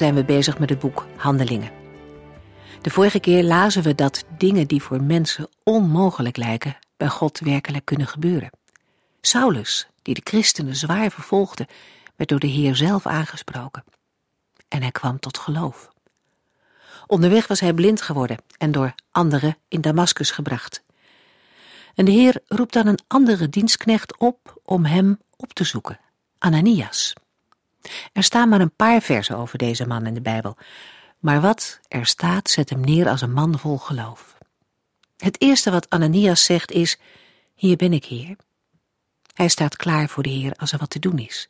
zijn we bezig met het boek Handelingen. De vorige keer lazen we dat dingen die voor mensen onmogelijk lijken, bij God werkelijk kunnen gebeuren. Saulus, die de christenen zwaar vervolgde, werd door de Heer zelf aangesproken. En hij kwam tot geloof. Onderweg was hij blind geworden en door anderen in Damaskus gebracht. En de Heer roept dan een andere dienstknecht op om hem op te zoeken, Ananias. Er staan maar een paar versen over deze man in de Bijbel, maar wat er staat zet hem neer als een man vol geloof. Het eerste wat Ananias zegt is, hier ben ik, Heer. Hij staat klaar voor de Heer als er wat te doen is.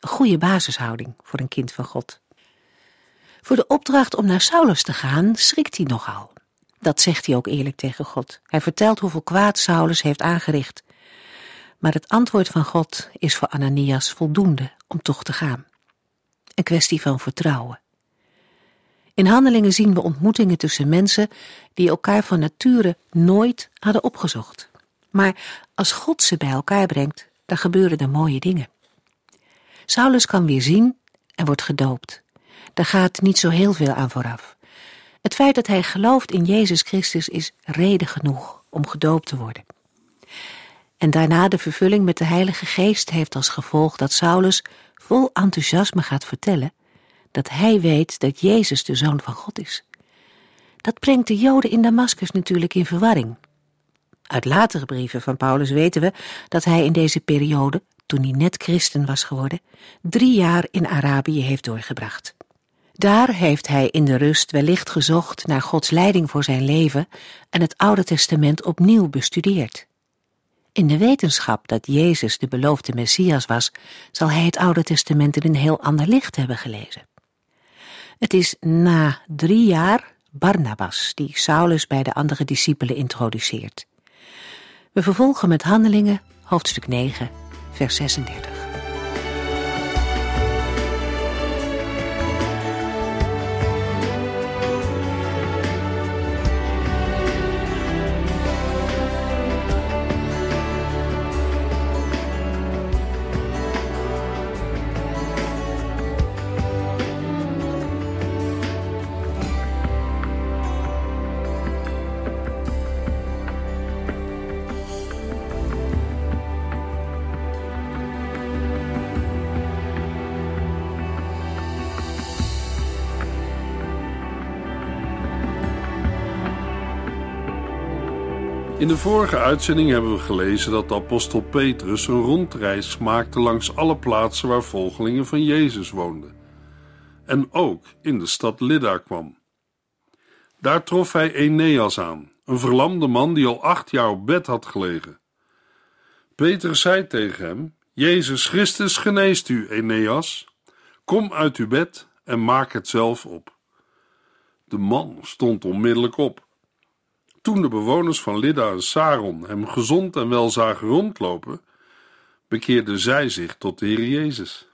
Een goede basishouding voor een kind van God. Voor de opdracht om naar Saulus te gaan schrikt hij nogal. Dat zegt hij ook eerlijk tegen God. Hij vertelt hoeveel kwaad Saulus heeft aangericht. Maar het antwoord van God is voor Ananias voldoende om toch te gaan. Een kwestie van vertrouwen. In handelingen zien we ontmoetingen tussen mensen die elkaar van nature nooit hadden opgezocht. Maar als God ze bij elkaar brengt, dan gebeuren er mooie dingen. Saulus kan weer zien en wordt gedoopt. Daar gaat niet zo heel veel aan vooraf. Het feit dat hij gelooft in Jezus Christus is reden genoeg om gedoopt te worden. En daarna de vervulling met de Heilige Geest heeft als gevolg dat Saulus vol enthousiasme gaat vertellen dat hij weet dat Jezus de Zoon van God is. Dat brengt de Joden in Damascus natuurlijk in verwarring. Uit latere brieven van Paulus weten we dat hij in deze periode, toen hij net christen was geworden, drie jaar in Arabië heeft doorgebracht. Daar heeft hij in de rust wellicht gezocht naar Gods leiding voor zijn leven en het Oude Testament opnieuw bestudeerd. In de wetenschap dat Jezus de beloofde Messias was, zal hij het Oude Testament in een heel ander licht hebben gelezen. Het is na drie jaar Barnabas die Saulus bij de andere discipelen introduceert. We vervolgen met Handelingen, hoofdstuk 9, vers 36. In de vorige uitzending hebben we gelezen dat de apostel Petrus een rondreis maakte langs alle plaatsen waar volgelingen van Jezus woonden. En ook in de stad Lydda kwam. Daar trof hij Eneas aan, een verlamde man die al acht jaar op bed had gelegen. Petrus zei tegen hem: Jezus Christus geneest u, Eneas. Kom uit uw bed en maak het zelf op. De man stond onmiddellijk op. Toen de bewoners van Lydda en Saron hem gezond en wel zagen rondlopen, bekeerden zij zich tot de Heer Jezus.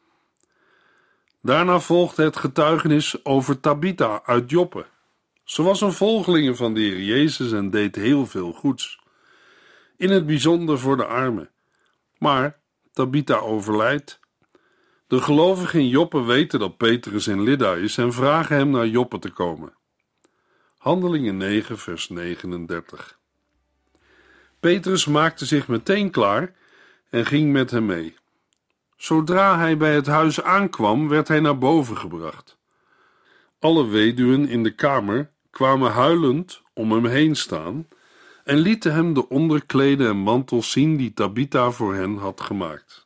Daarna volgde het getuigenis over Tabitha uit Joppe. Ze was een volgelinge van de Heer Jezus en deed heel veel goeds, in het bijzonder voor de armen. Maar Tabitha overlijdt. De gelovigen in Joppe weten dat Petrus in Lydda is en vragen hem naar Joppe te komen. Handelingen 9, vers 39. Petrus maakte zich meteen klaar en ging met hem mee. Zodra hij bij het huis aankwam, werd hij naar boven gebracht. Alle weduwen in de kamer kwamen huilend om hem heen staan en lieten hem de onderkleden en mantels zien die Tabitha voor hen had gemaakt.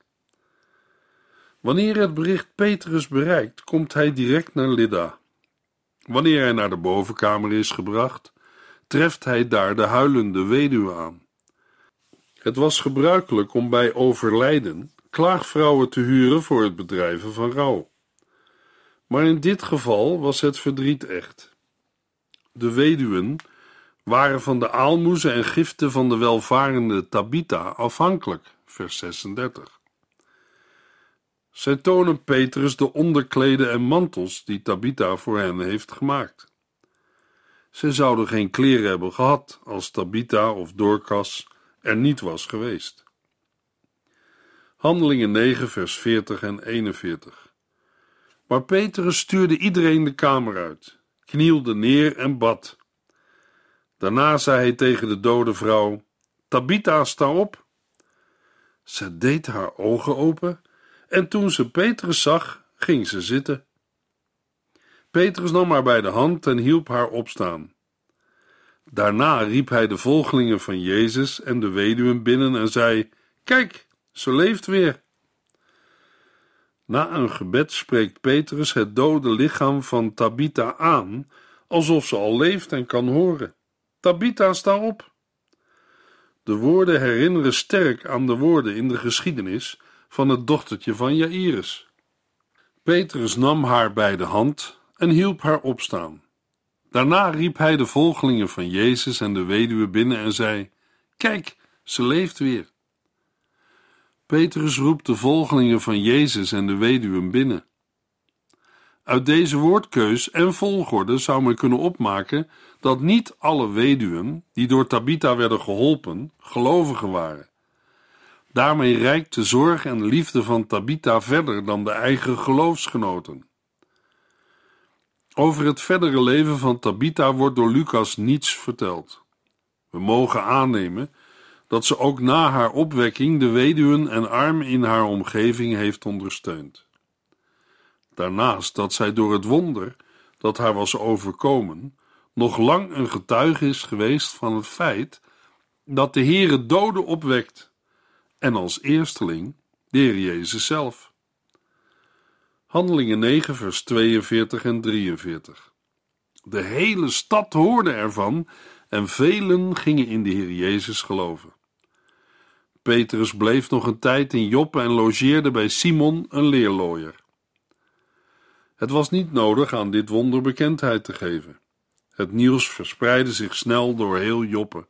Wanneer het bericht Petrus bereikt, komt hij direct naar Lydda. Wanneer hij naar de bovenkamer is gebracht, treft hij daar de huilende weduwe aan. Het was gebruikelijk om bij overlijden klaagvrouwen te huren voor het bedrijven van rouw. Maar in dit geval was het verdriet echt. De weduwen waren van de aalmoezen en giften van de welvarende Tabitha afhankelijk, vers 36. Zij tonen Petrus de onderkleden en mantels die Tabitha voor hen heeft gemaakt. Zij zouden geen kleren hebben gehad als Tabitha of Dorcas er niet was geweest. Handelingen 9, vers 40 en 41. Maar Petrus stuurde iedereen de kamer uit, knielde neer en bad. Daarna zei hij tegen de dode vrouw: Tabitha, sta op. Ze deed haar ogen open en toen ze Petrus zag, ging ze zitten. Petrus nam haar bij de hand en hielp haar opstaan. Daarna riep hij de volgelingen van Jezus en de weduwen binnen en zei: Kijk, ze leeft weer. Na een gebed spreekt Petrus het dode lichaam van Tabitha aan, alsof ze al leeft en kan horen. Tabitha, sta op. De woorden herinneren sterk aan de woorden in de geschiedenis van het dochtertje van Jairus. Petrus nam haar bij de hand en hielp haar opstaan. Daarna riep hij de volgelingen van Jezus en de weduwe binnen en zei: Kijk, ze leeft weer. Petrus roept de volgelingen van Jezus en de weduwen binnen. Uit deze woordkeus en volgorde zou men kunnen opmaken dat niet alle weduwen die door Tabitha werden geholpen, gelovigen waren. Daarmee reikt de zorg en liefde van Tabitha verder dan de eigen geloofsgenoten. Over het verdere leven van Tabitha wordt door Lucas niets verteld. We mogen aannemen dat ze ook na haar opwekking de weduwen en armen in haar omgeving heeft ondersteund. Daarnaast dat zij door het wonder dat haar was overkomen, nog lang een getuige is geweest van het feit dat de Heere doden opwekt, en als eersteling de Heer Jezus zelf. Handelingen 9, vers 42 en 43. De hele stad hoorde ervan en velen gingen in de Heer Jezus geloven. Petrus bleef nog een tijd in Joppe en logeerde bij Simon, een leerlooier. Het was niet nodig aan dit wonder bekendheid te geven. Het nieuws verspreidde zich snel door heel Joppe.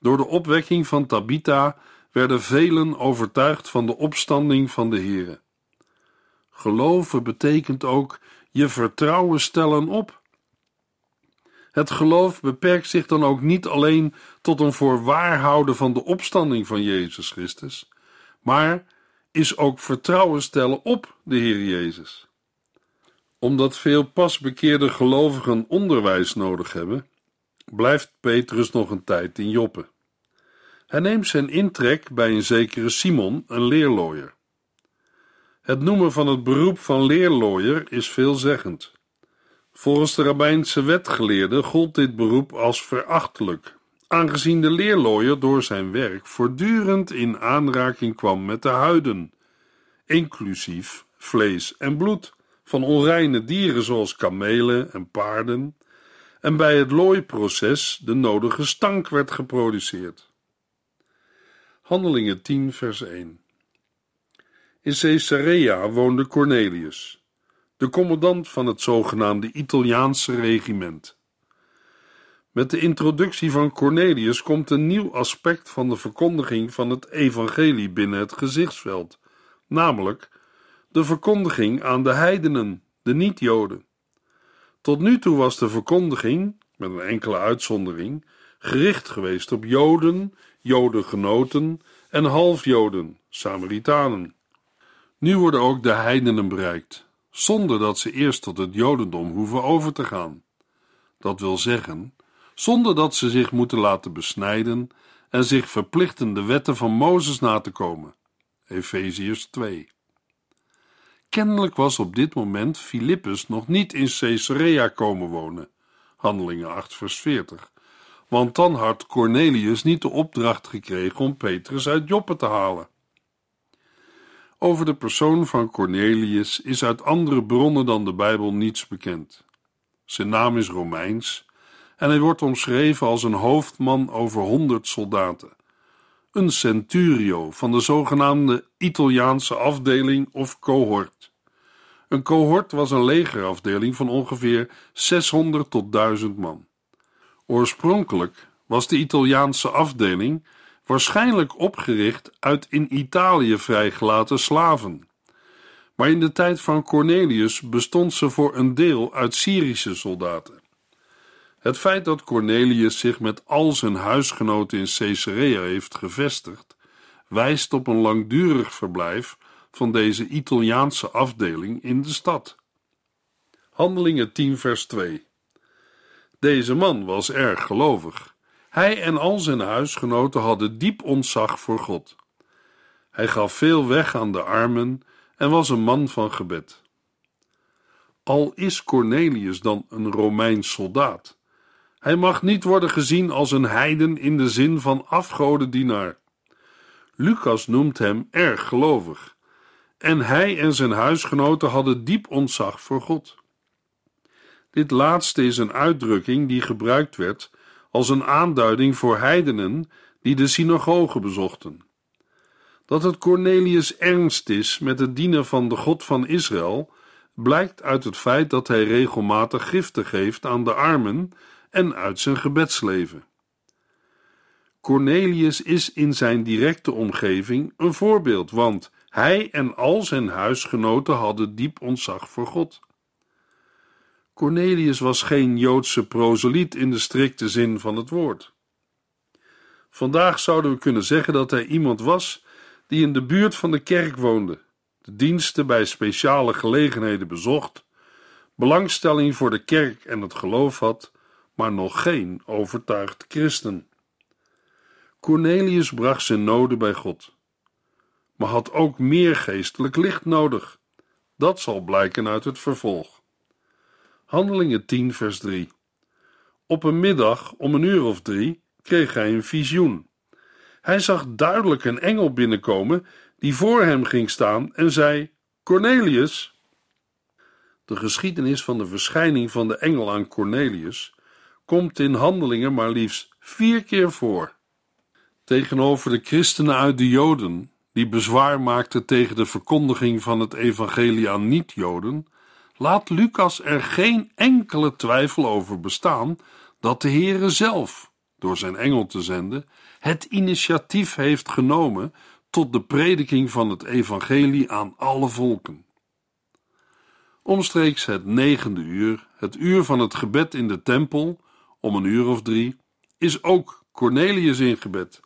Door de opwekking van Tabitha werden velen overtuigd van de opstanding van de Here. Geloven betekent ook je vertrouwen stellen op. Het geloof beperkt zich dan ook niet alleen tot een voorwaarhouden van de opstanding van Jezus Christus, maar is ook vertrouwen stellen op de Heer Jezus. Omdat veel pasbekeerde gelovigen onderwijs nodig hebben, blijft Petrus nog een tijd in Joppe. Hij neemt zijn intrek bij een zekere Simon, een leerlooier. Het noemen van het beroep van leerlooier is veelzeggend. Volgens de rabbijnse wetgeleerden gold dit beroep als verachtelijk, aangezien de leerlooier door zijn werk voortdurend in aanraking kwam met de huiden, inclusief vlees en bloed van onreine dieren zoals kamelen en paarden, en bij het looiproces de nodige stank werd geproduceerd. Handelingen 10, vers 1. In Caesarea woonde Cornelius, de commandant van het zogenaamde Italiaanse regiment. Met de introductie van Cornelius komt een nieuw aspect van de verkondiging van het evangelie binnen het gezichtsveld, namelijk de verkondiging aan de heidenen, de niet-Joden. Tot nu toe was de verkondiging, met een enkele uitzondering, gericht geweest op Joden, Jodengenoten en halfjoden, Samaritanen. Nu worden ook de heidenen bereikt, zonder dat ze eerst tot het Jodendom hoeven over te gaan. Dat wil zeggen, zonder dat ze zich moeten laten besnijden en zich verplichten de wetten van Mozes na te komen. Efeziërs 2. Kennelijk was op dit moment Filippus nog niet in Caesarea komen wonen. Handelingen 8 vers 40. Want dan had Cornelius niet de opdracht gekregen om Petrus uit Joppe te halen. Over de persoon van Cornelius is uit andere bronnen dan de Bijbel niets bekend. Zijn naam is Romeins en hij wordt omschreven als een hoofdman over honderd soldaten. Een centurio van de zogenaamde Italiaanse afdeling of cohort. Een cohort was een legerafdeling van ongeveer 600 tot 1000 man. Oorspronkelijk was de Italiaanse afdeling waarschijnlijk opgericht uit in Italië vrijgelaten slaven. Maar in de tijd van Cornelius bestond ze voor een deel uit Syrische soldaten. Het feit dat Cornelius zich met al zijn huisgenoten in Caesarea heeft gevestigd, wijst op een langdurig verblijf van deze Italiaanse afdeling in de stad. Handelingen 10, vers 2. Deze man was erg gelovig. Hij en al zijn huisgenoten hadden diep ontzag voor God. Hij gaf veel weg aan de armen en was een man van gebed. Al is Cornelius dan een Romeins soldaat, hij mag niet worden gezien als een heiden in de zin van afgodendienaar. Lucas noemt hem erg gelovig, en hij en zijn huisgenoten hadden diep ontzag voor God. Dit laatste is een uitdrukking die gebruikt werd als een aanduiding voor heidenen die de synagoge bezochten. Dat het Cornelius ernst is met het dienen van de God van Israël, blijkt uit het feit dat hij regelmatig giften geeft aan de armen en uit zijn gebedsleven. Cornelius is in zijn directe omgeving een voorbeeld, want hij en al zijn huisgenoten hadden diep ontzag voor God. Cornelius was geen Joodse proseliet in de strikte zin van het woord. Vandaag zouden we kunnen zeggen dat hij iemand was die in de buurt van de kerk woonde, de diensten bij speciale gelegenheden bezocht, belangstelling voor de kerk en het geloof had, maar nog geen overtuigd christen. Cornelius bracht zijn noden bij God, maar had ook meer geestelijk licht nodig. Dat zal blijken uit het vervolg. Handelingen 10, vers 3. Op een middag om een uur of drie kreeg hij een visioen. Hij zag duidelijk een engel binnenkomen die voor hem ging staan en zei: Cornelius. De geschiedenis van de verschijning van de engel aan Cornelius komt in handelingen maar liefst vier keer voor. Tegenover de christenen uit de Joden, die bezwaar maakten tegen de verkondiging van het evangelie aan niet-Joden, laat Lucas er geen enkele twijfel over bestaan dat de Heere zelf, door zijn engel te zenden, het initiatief heeft genomen tot de prediking van het evangelie aan alle volken. Omstreeks het negende uur, het uur van het gebed in de tempel, om een uur of drie, is ook Cornelius in gebed.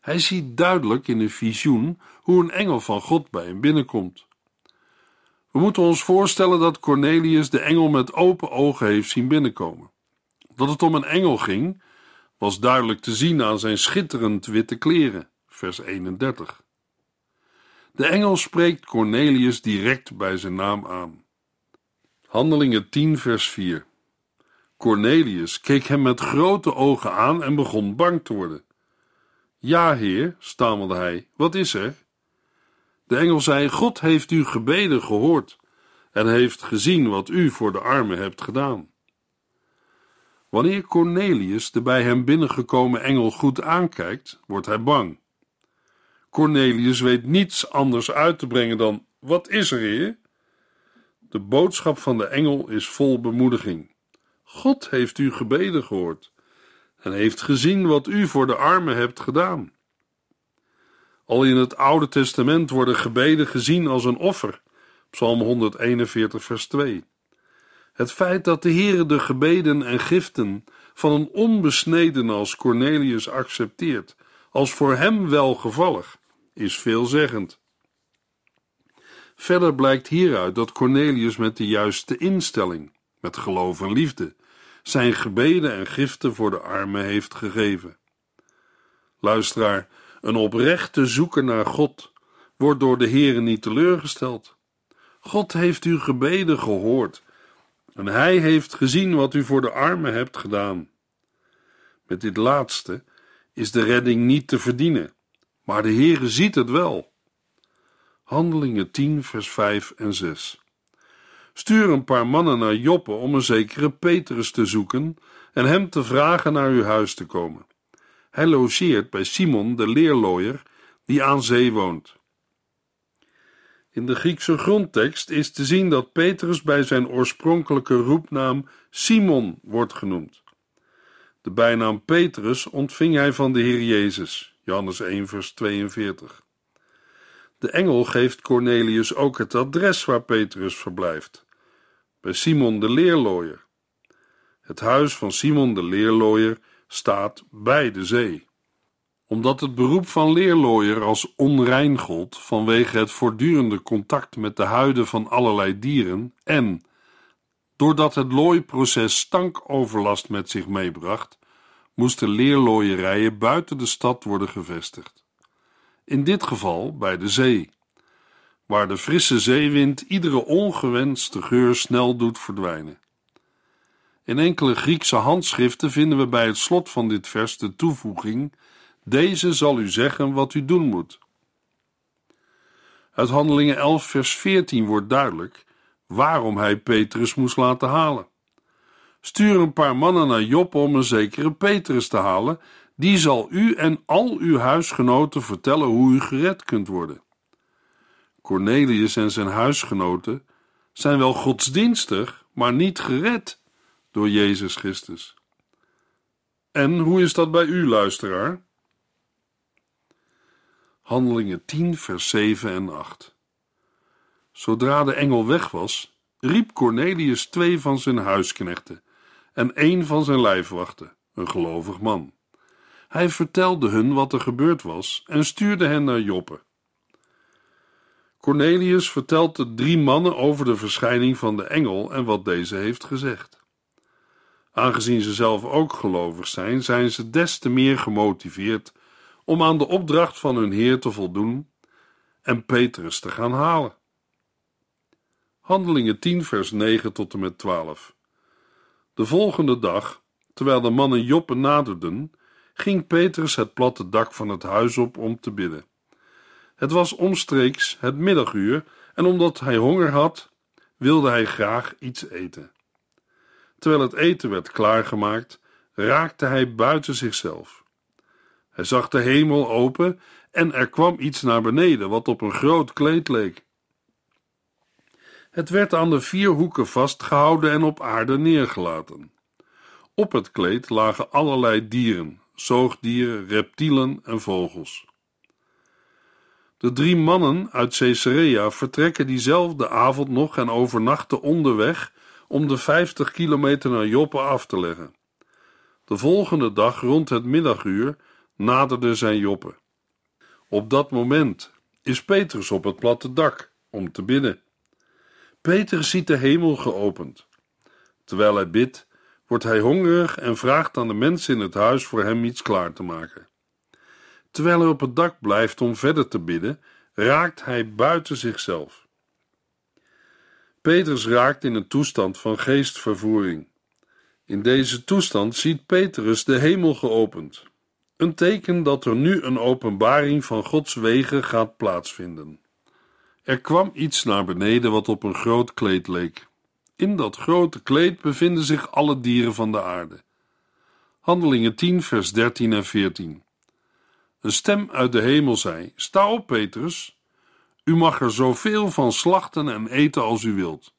Hij ziet duidelijk in een visioen hoe een engel van God bij hem binnenkomt. We moeten ons voorstellen dat Cornelius de engel met open ogen heeft zien binnenkomen. Dat het om een engel ging, was duidelijk te zien aan zijn schitterend witte kleren, vers 31. De engel spreekt Cornelius direct bij zijn naam aan. Handelingen 10, vers 4. Cornelius keek hem met grote ogen aan en begon bang te worden. Ja, heer, stamelde hij, wat is er? De engel zei: God heeft uw gebeden gehoord en heeft gezien wat u voor de armen hebt gedaan. Wanneer Cornelius de bij hem binnengekomen engel goed aankijkt, wordt hij bang. Cornelius weet niets anders uit te brengen dan: Wat is er, heer? De boodschap van de engel is vol bemoediging. God heeft uw gebeden gehoord en heeft gezien wat u voor de armen hebt gedaan. Al in het Oude Testament worden gebeden gezien als een offer. Psalm 141, vers 2. Het feit dat de Heere de gebeden en giften van een onbesneden als Cornelius accepteert, als voor hem welgevallig, is veelzeggend. Verder blijkt hieruit dat Cornelius met de juiste instelling, met geloof en liefde, zijn gebeden en giften voor de armen heeft gegeven. Luisteraar, een oprechte zoeker naar God wordt door de Heere niet teleurgesteld. God heeft uw gebeden gehoord en Hij heeft gezien wat u voor de armen hebt gedaan. Met dit laatste is de redding niet te verdienen, maar de Heere ziet het wel. Handelingen 10, vers 5 en 6. Stuur een paar mannen naar Joppe om een zekere Petrus te zoeken en hem te vragen naar uw huis te komen. Hij logeert bij Simon de leerlooier, die aan zee woont. In de Griekse grondtekst is te zien dat Petrus bij zijn oorspronkelijke roepnaam Simon wordt genoemd. De bijnaam Petrus ontving hij van de Heer Jezus, Johannes 1, vers 42. De engel geeft Cornelius ook het adres waar Petrus verblijft, bij Simon de leerlooier. Het huis van Simon de leerlooier staat bij de zee. Omdat het beroep van leerlooier als onrein gold vanwege het voortdurende contact met de huiden van allerlei dieren en doordat het looiproces stankoverlast met zich meebracht, moesten leerlooierijen buiten de stad worden gevestigd. In dit geval bij de zee, waar de frisse zeewind iedere ongewenste geur snel doet verdwijnen. In enkele Griekse handschriften vinden we bij het slot van dit vers de toevoeging: Deze zal u zeggen wat u doen moet. Uit Handelingen 11, vers 14 wordt duidelijk waarom hij Petrus moest laten halen. Stuur een paar mannen naar Joppe om een zekere Petrus te halen. Die zal u en al uw huisgenoten vertellen hoe u gered kunt worden. Cornelius en zijn huisgenoten zijn wel godsdienstig, maar niet gered door Jezus Christus. En hoe is dat bij u, luisteraar? Handelingen 10, vers 7 en 8. Zodra de engel weg was, riep Cornelius twee van zijn huisknechten en een van zijn lijfwachten, een gelovig man. Hij vertelde hun wat er gebeurd was en stuurde hen naar Joppe. Cornelius vertelt de drie mannen over de verschijning van de engel en wat deze heeft gezegd. Aangezien ze zelf ook gelovig zijn, zijn ze des te meer gemotiveerd om aan de opdracht van hun Heer te voldoen en Petrus te gaan halen. Handelingen 10, vers 9 tot en met 12. De volgende dag, terwijl de mannen Joppe naderden, ging Petrus het platte dak van het huis op om te bidden. Het was omstreeks het middaguur en omdat hij honger had, wilde hij graag iets eten. Terwijl het eten werd klaargemaakt, raakte hij buiten zichzelf. Hij zag de hemel open en er kwam iets naar beneden wat op een groot kleed leek. Het werd aan de vier hoeken vastgehouden en op aarde neergelaten. Op het kleed lagen allerlei dieren, zoogdieren, reptielen en vogels. De drie mannen uit Caesarea vertrekken diezelfde avond nog en overnachten onderweg om de vijftig kilometer naar Joppe af te leggen. De volgende dag rond het middaguur naderde zijn Joppe. Op dat moment is Petrus op het platte dak om te bidden. Petrus ziet de hemel geopend. Terwijl hij bidt, wordt hij hongerig en vraagt aan de mensen in het huis voor hem iets klaar te maken. Terwijl hij op het dak blijft om verder te bidden, raakt hij buiten zichzelf. Petrus raakt in een toestand van geestvervoering. In deze toestand ziet Petrus de hemel geopend, een teken dat er nu een openbaring van Gods wegen gaat plaatsvinden. Er kwam iets naar beneden wat op een groot kleed leek. In dat grote kleed bevinden zich alle dieren van de aarde. Handelingen 10, vers 13 en 14. Een stem uit de hemel zei: Sta op, Petrus. U mag er zoveel van slachten en eten als u wilt.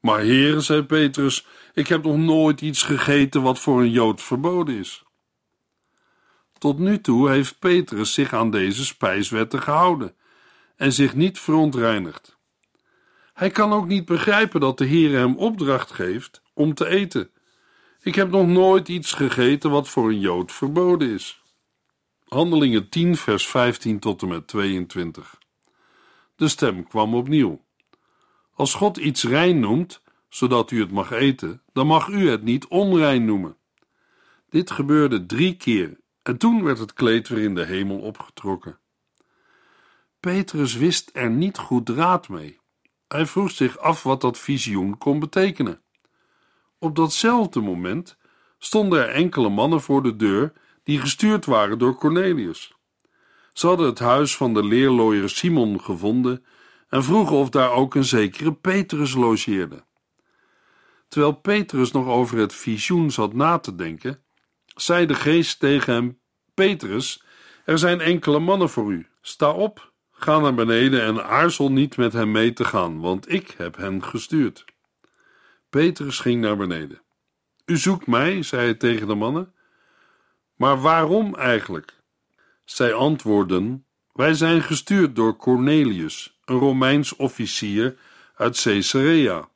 Maar heren, zei Petrus, ik heb nog nooit iets gegeten wat voor een Jood verboden is. Tot nu toe heeft Petrus zich aan deze spijswetten gehouden en zich niet verontreinigd. Hij kan ook niet begrijpen dat de Heer hem opdracht geeft om te eten. Ik heb nog nooit iets gegeten wat voor een Jood verboden is. Handelingen 10, vers 15 tot en met 22. De stem kwam opnieuw. Als God iets rein noemt, zodat u het mag eten, dan mag u het niet onrein noemen. Dit gebeurde drie keer en toen werd het kleed weer in de hemel opgetrokken. Petrus wist er niet goed raad mee. Hij vroeg zich af wat dat visioen kon betekenen. Op datzelfde moment stonden er enkele mannen voor de deur die gestuurd waren door Cornelius. Ze hadden het huis van de leerlooier Simon gevonden en vroegen of daar ook een zekere Petrus logeerde. Terwijl Petrus nog over het visioen zat na te denken, zei de geest tegen hem: Petrus, er zijn enkele mannen voor u. Sta op Ga naar beneden en aarzel niet met hem mee te gaan, want ik heb hen gestuurd. Petrus ging naar beneden. U zoekt mij, zei hij tegen de mannen. Maar waarom eigenlijk? Zij antwoordden: Wij zijn gestuurd door Cornelius, een Romeins officier uit Caesarea.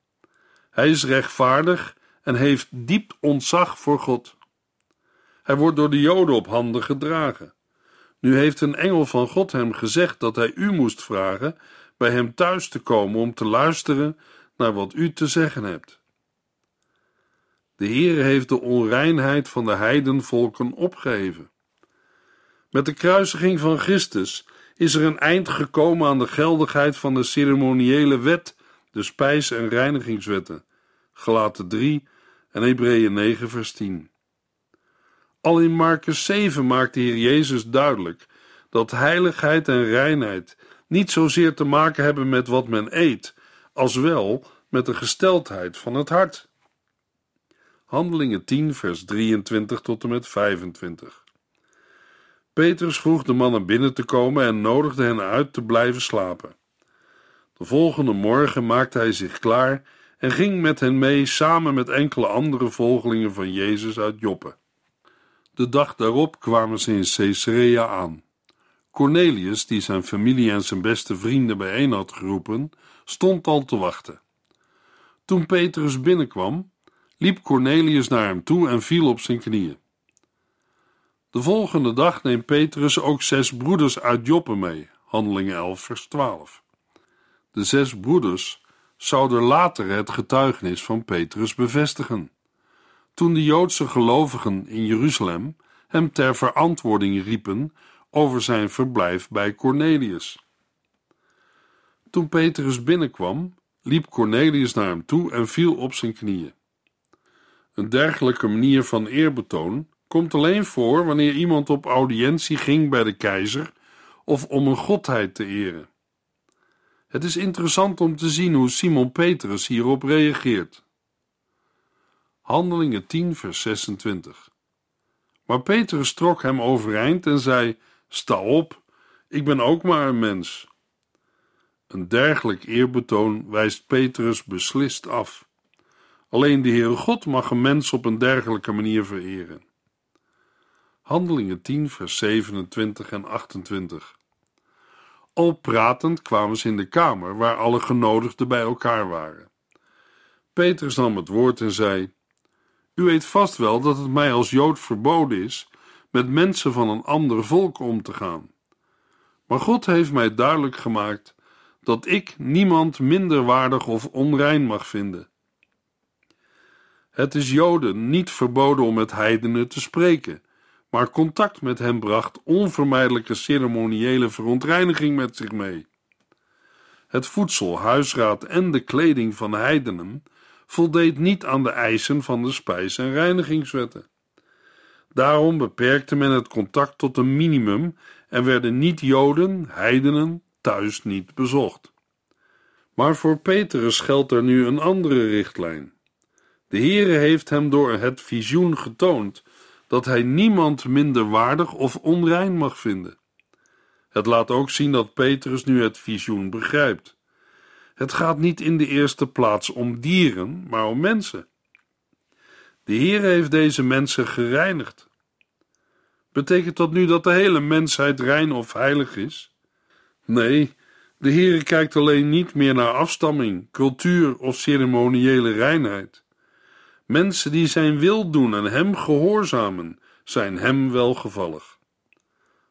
Hij is rechtvaardig en heeft diep ontzag voor God. Hij wordt door de Joden op handen gedragen. Nu heeft een engel van God hem gezegd dat hij u moest vragen bij hem thuis te komen om te luisteren naar wat u te zeggen hebt. De Heer heeft de onreinheid van de heidenvolken opgeheven. Met de kruisiging van Christus is er een eind gekomen aan de geldigheid van de ceremoniële wet, de spijs- en reinigingswetten. Gelaten 3 en Hebreeën 9 vers 10. Al in Marcus 7 maakt de Heer Jezus duidelijk dat heiligheid en reinheid niet zozeer te maken hebben met wat men eet, als wel met de gesteldheid van het hart. Handelingen 10, vers 23 tot en met 25. Petrus vroeg de mannen binnen te komen en nodigde hen uit te blijven slapen. De volgende morgen maakte hij zich klaar en ging met hen mee samen met enkele andere volgelingen van Jezus uit Joppe. De dag daarop kwamen ze in Caesarea aan. Cornelius, die zijn familie en zijn beste vrienden bijeen had geroepen, stond al te wachten. Toen Petrus binnenkwam, liep Cornelius naar hem toe en viel op zijn knieën. De volgende dag neemt Petrus ook zes broeders uit Joppe mee, Handelingen 11, vers 12. De zes broeders zouden later het getuigenis van Petrus bevestigen. Toen de Joodse gelovigen in Jeruzalem hem ter verantwoording riepen over zijn verblijf bij Cornelius. Toen Petrus binnenkwam, liep Cornelius naar hem toe en viel op zijn knieën. Een dergelijke manier van eerbetoon komt alleen voor wanneer iemand op audiëntie ging bij de keizer of om een godheid te eren. Het is interessant om te zien hoe Simon Petrus hierop reageert. Handelingen 10, vers 26. Maar Petrus trok hem overeind en zei: Sta op, ik ben ook maar een mens. Een dergelijk eerbetoon wijst Petrus beslist af. Alleen de Heere God mag een mens op een dergelijke manier vereren. Handelingen 10, vers 27 en 28. Al pratend kwamen ze in de kamer waar alle genodigden bij elkaar waren. Petrus nam het woord en zei: U weet vast wel dat het mij als Jood verboden is met mensen van een ander volk om te gaan. Maar God heeft mij duidelijk gemaakt dat ik niemand minder waardig of onrein mag vinden. Het is Joden niet verboden om met heidenen te spreken, maar contact met hen bracht onvermijdelijke ceremoniële verontreiniging met zich mee. Het voedsel, huisraad en de kleding van heidenen voldeed niet aan de eisen van de spijs- en reinigingswetten. Daarom beperkte men het contact tot een minimum en werden niet-Joden, heidenen, thuis niet bezocht. Maar voor Petrus geldt er nu een andere richtlijn. De Heere heeft hem door het visioen getoond dat hij niemand minder waardig of onrein mag vinden. Het laat ook zien dat Petrus nu het visioen begrijpt. Het gaat niet in de eerste plaats om dieren, maar om mensen. De Heer heeft deze mensen gereinigd. Betekent dat nu dat de hele mensheid rein of heilig is? Nee, de Heer kijkt alleen niet meer naar afstamming, cultuur of ceremoniële reinheid. Mensen die zijn wil doen en hem gehoorzamen, zijn hem welgevallig.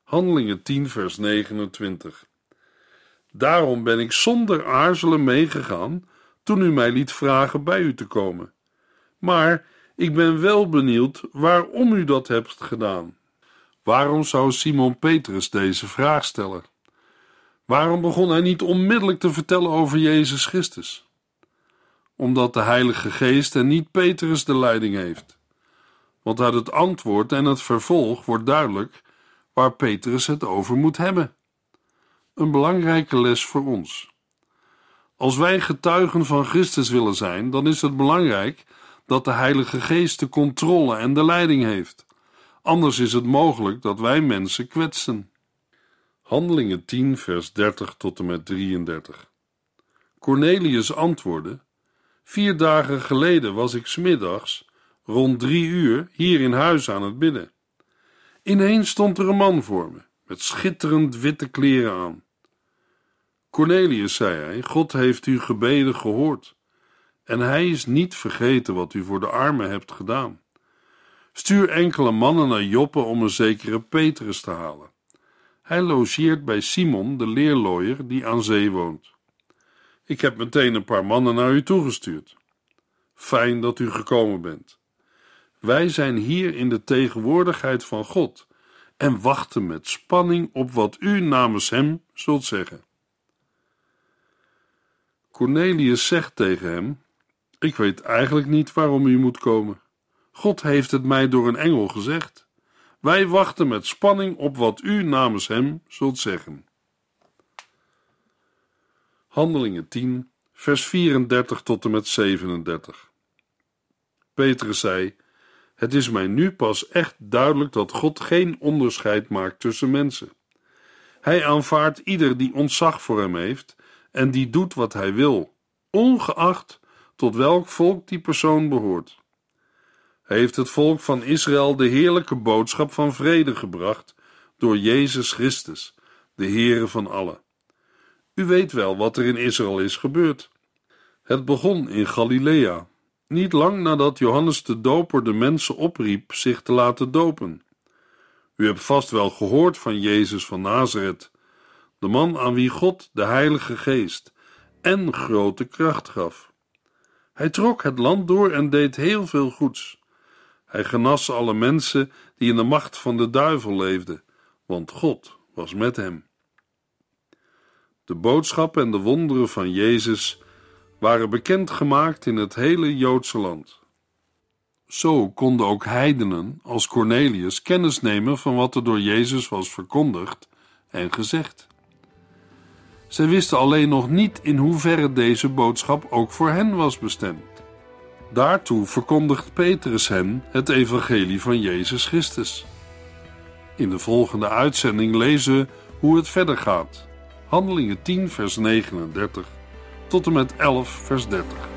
Handelingen 10, vers 29. Daarom ben ik zonder aarzelen meegegaan toen u mij liet vragen bij u te komen. Maar ik ben wel benieuwd waarom u dat hebt gedaan. Waarom zou Simon Petrus deze vraag stellen? Waarom begon hij niet onmiddellijk te vertellen over Jezus Christus? Omdat de Heilige Geest en niet Petrus de leiding heeft. Want uit het antwoord en het vervolg wordt duidelijk waar Petrus het over moet hebben. Een belangrijke les voor ons. Als wij getuigen van Christus willen zijn, dan is het belangrijk dat de Heilige Geest de controle en de leiding heeft. Anders is het mogelijk dat wij mensen kwetsen. Handelingen 10, vers 30 tot en met 33. Cornelius antwoordde: Vier dagen geleden was ik smiddags, rond drie uur, hier in huis aan het bidden. Ineens stond er een man voor me, met schitterend witte kleren aan. Cornelius, zei hij, God heeft uw gebeden gehoord, en hij is niet vergeten wat u voor de armen hebt gedaan. Stuur enkele mannen naar Joppe om een zekere Petrus te halen. Hij logeert bij Simon, de leerlooier, die aan zee woont. Ik heb meteen een paar mannen naar u toegestuurd. Fijn dat u gekomen bent. Wij zijn hier in de tegenwoordigheid van God en wachten met spanning op wat u namens hem zult zeggen. Cornelius zegt tegen hem: Ik weet eigenlijk niet waarom u moet komen. God heeft het mij door een engel gezegd. Wij wachten met spanning op wat u namens hem zult zeggen. Handelingen 10, vers 34 tot en met 37. Petrus zei: Het is mij nu pas echt duidelijk dat God geen onderscheid maakt tussen mensen. Hij aanvaardt ieder die ontzag voor hem heeft en die doet wat hij wil, ongeacht tot welk volk die persoon behoort. Hij heeft het volk van Israël de heerlijke boodschap van vrede gebracht door Jezus Christus, de Heere van allen. U weet wel wat er in Israël is gebeurd. Het begon in Galilea, niet lang nadat Johannes de Doper de mensen opriep zich te laten dopen. U hebt vast wel gehoord van Jezus van Nazareth, de man aan wie God de Heilige Geest en grote kracht gaf. Hij trok het land door en deed heel veel goeds. Hij genas alle mensen die in de macht van de duivel leefden, want God was met hem. De boodschap en de wonderen van Jezus waren bekendgemaakt in het hele Joodse land. Zo konden ook heidenen als Cornelius kennis nemen van wat er door Jezus was verkondigd en gezegd. Zij wisten alleen nog niet in hoeverre deze boodschap ook voor hen was bestemd. Daartoe verkondigt Petrus hen het evangelie van Jezus Christus. In de volgende uitzending lezen we hoe het verder gaat. Handelingen 10, vers 39 tot en met 11, vers 30.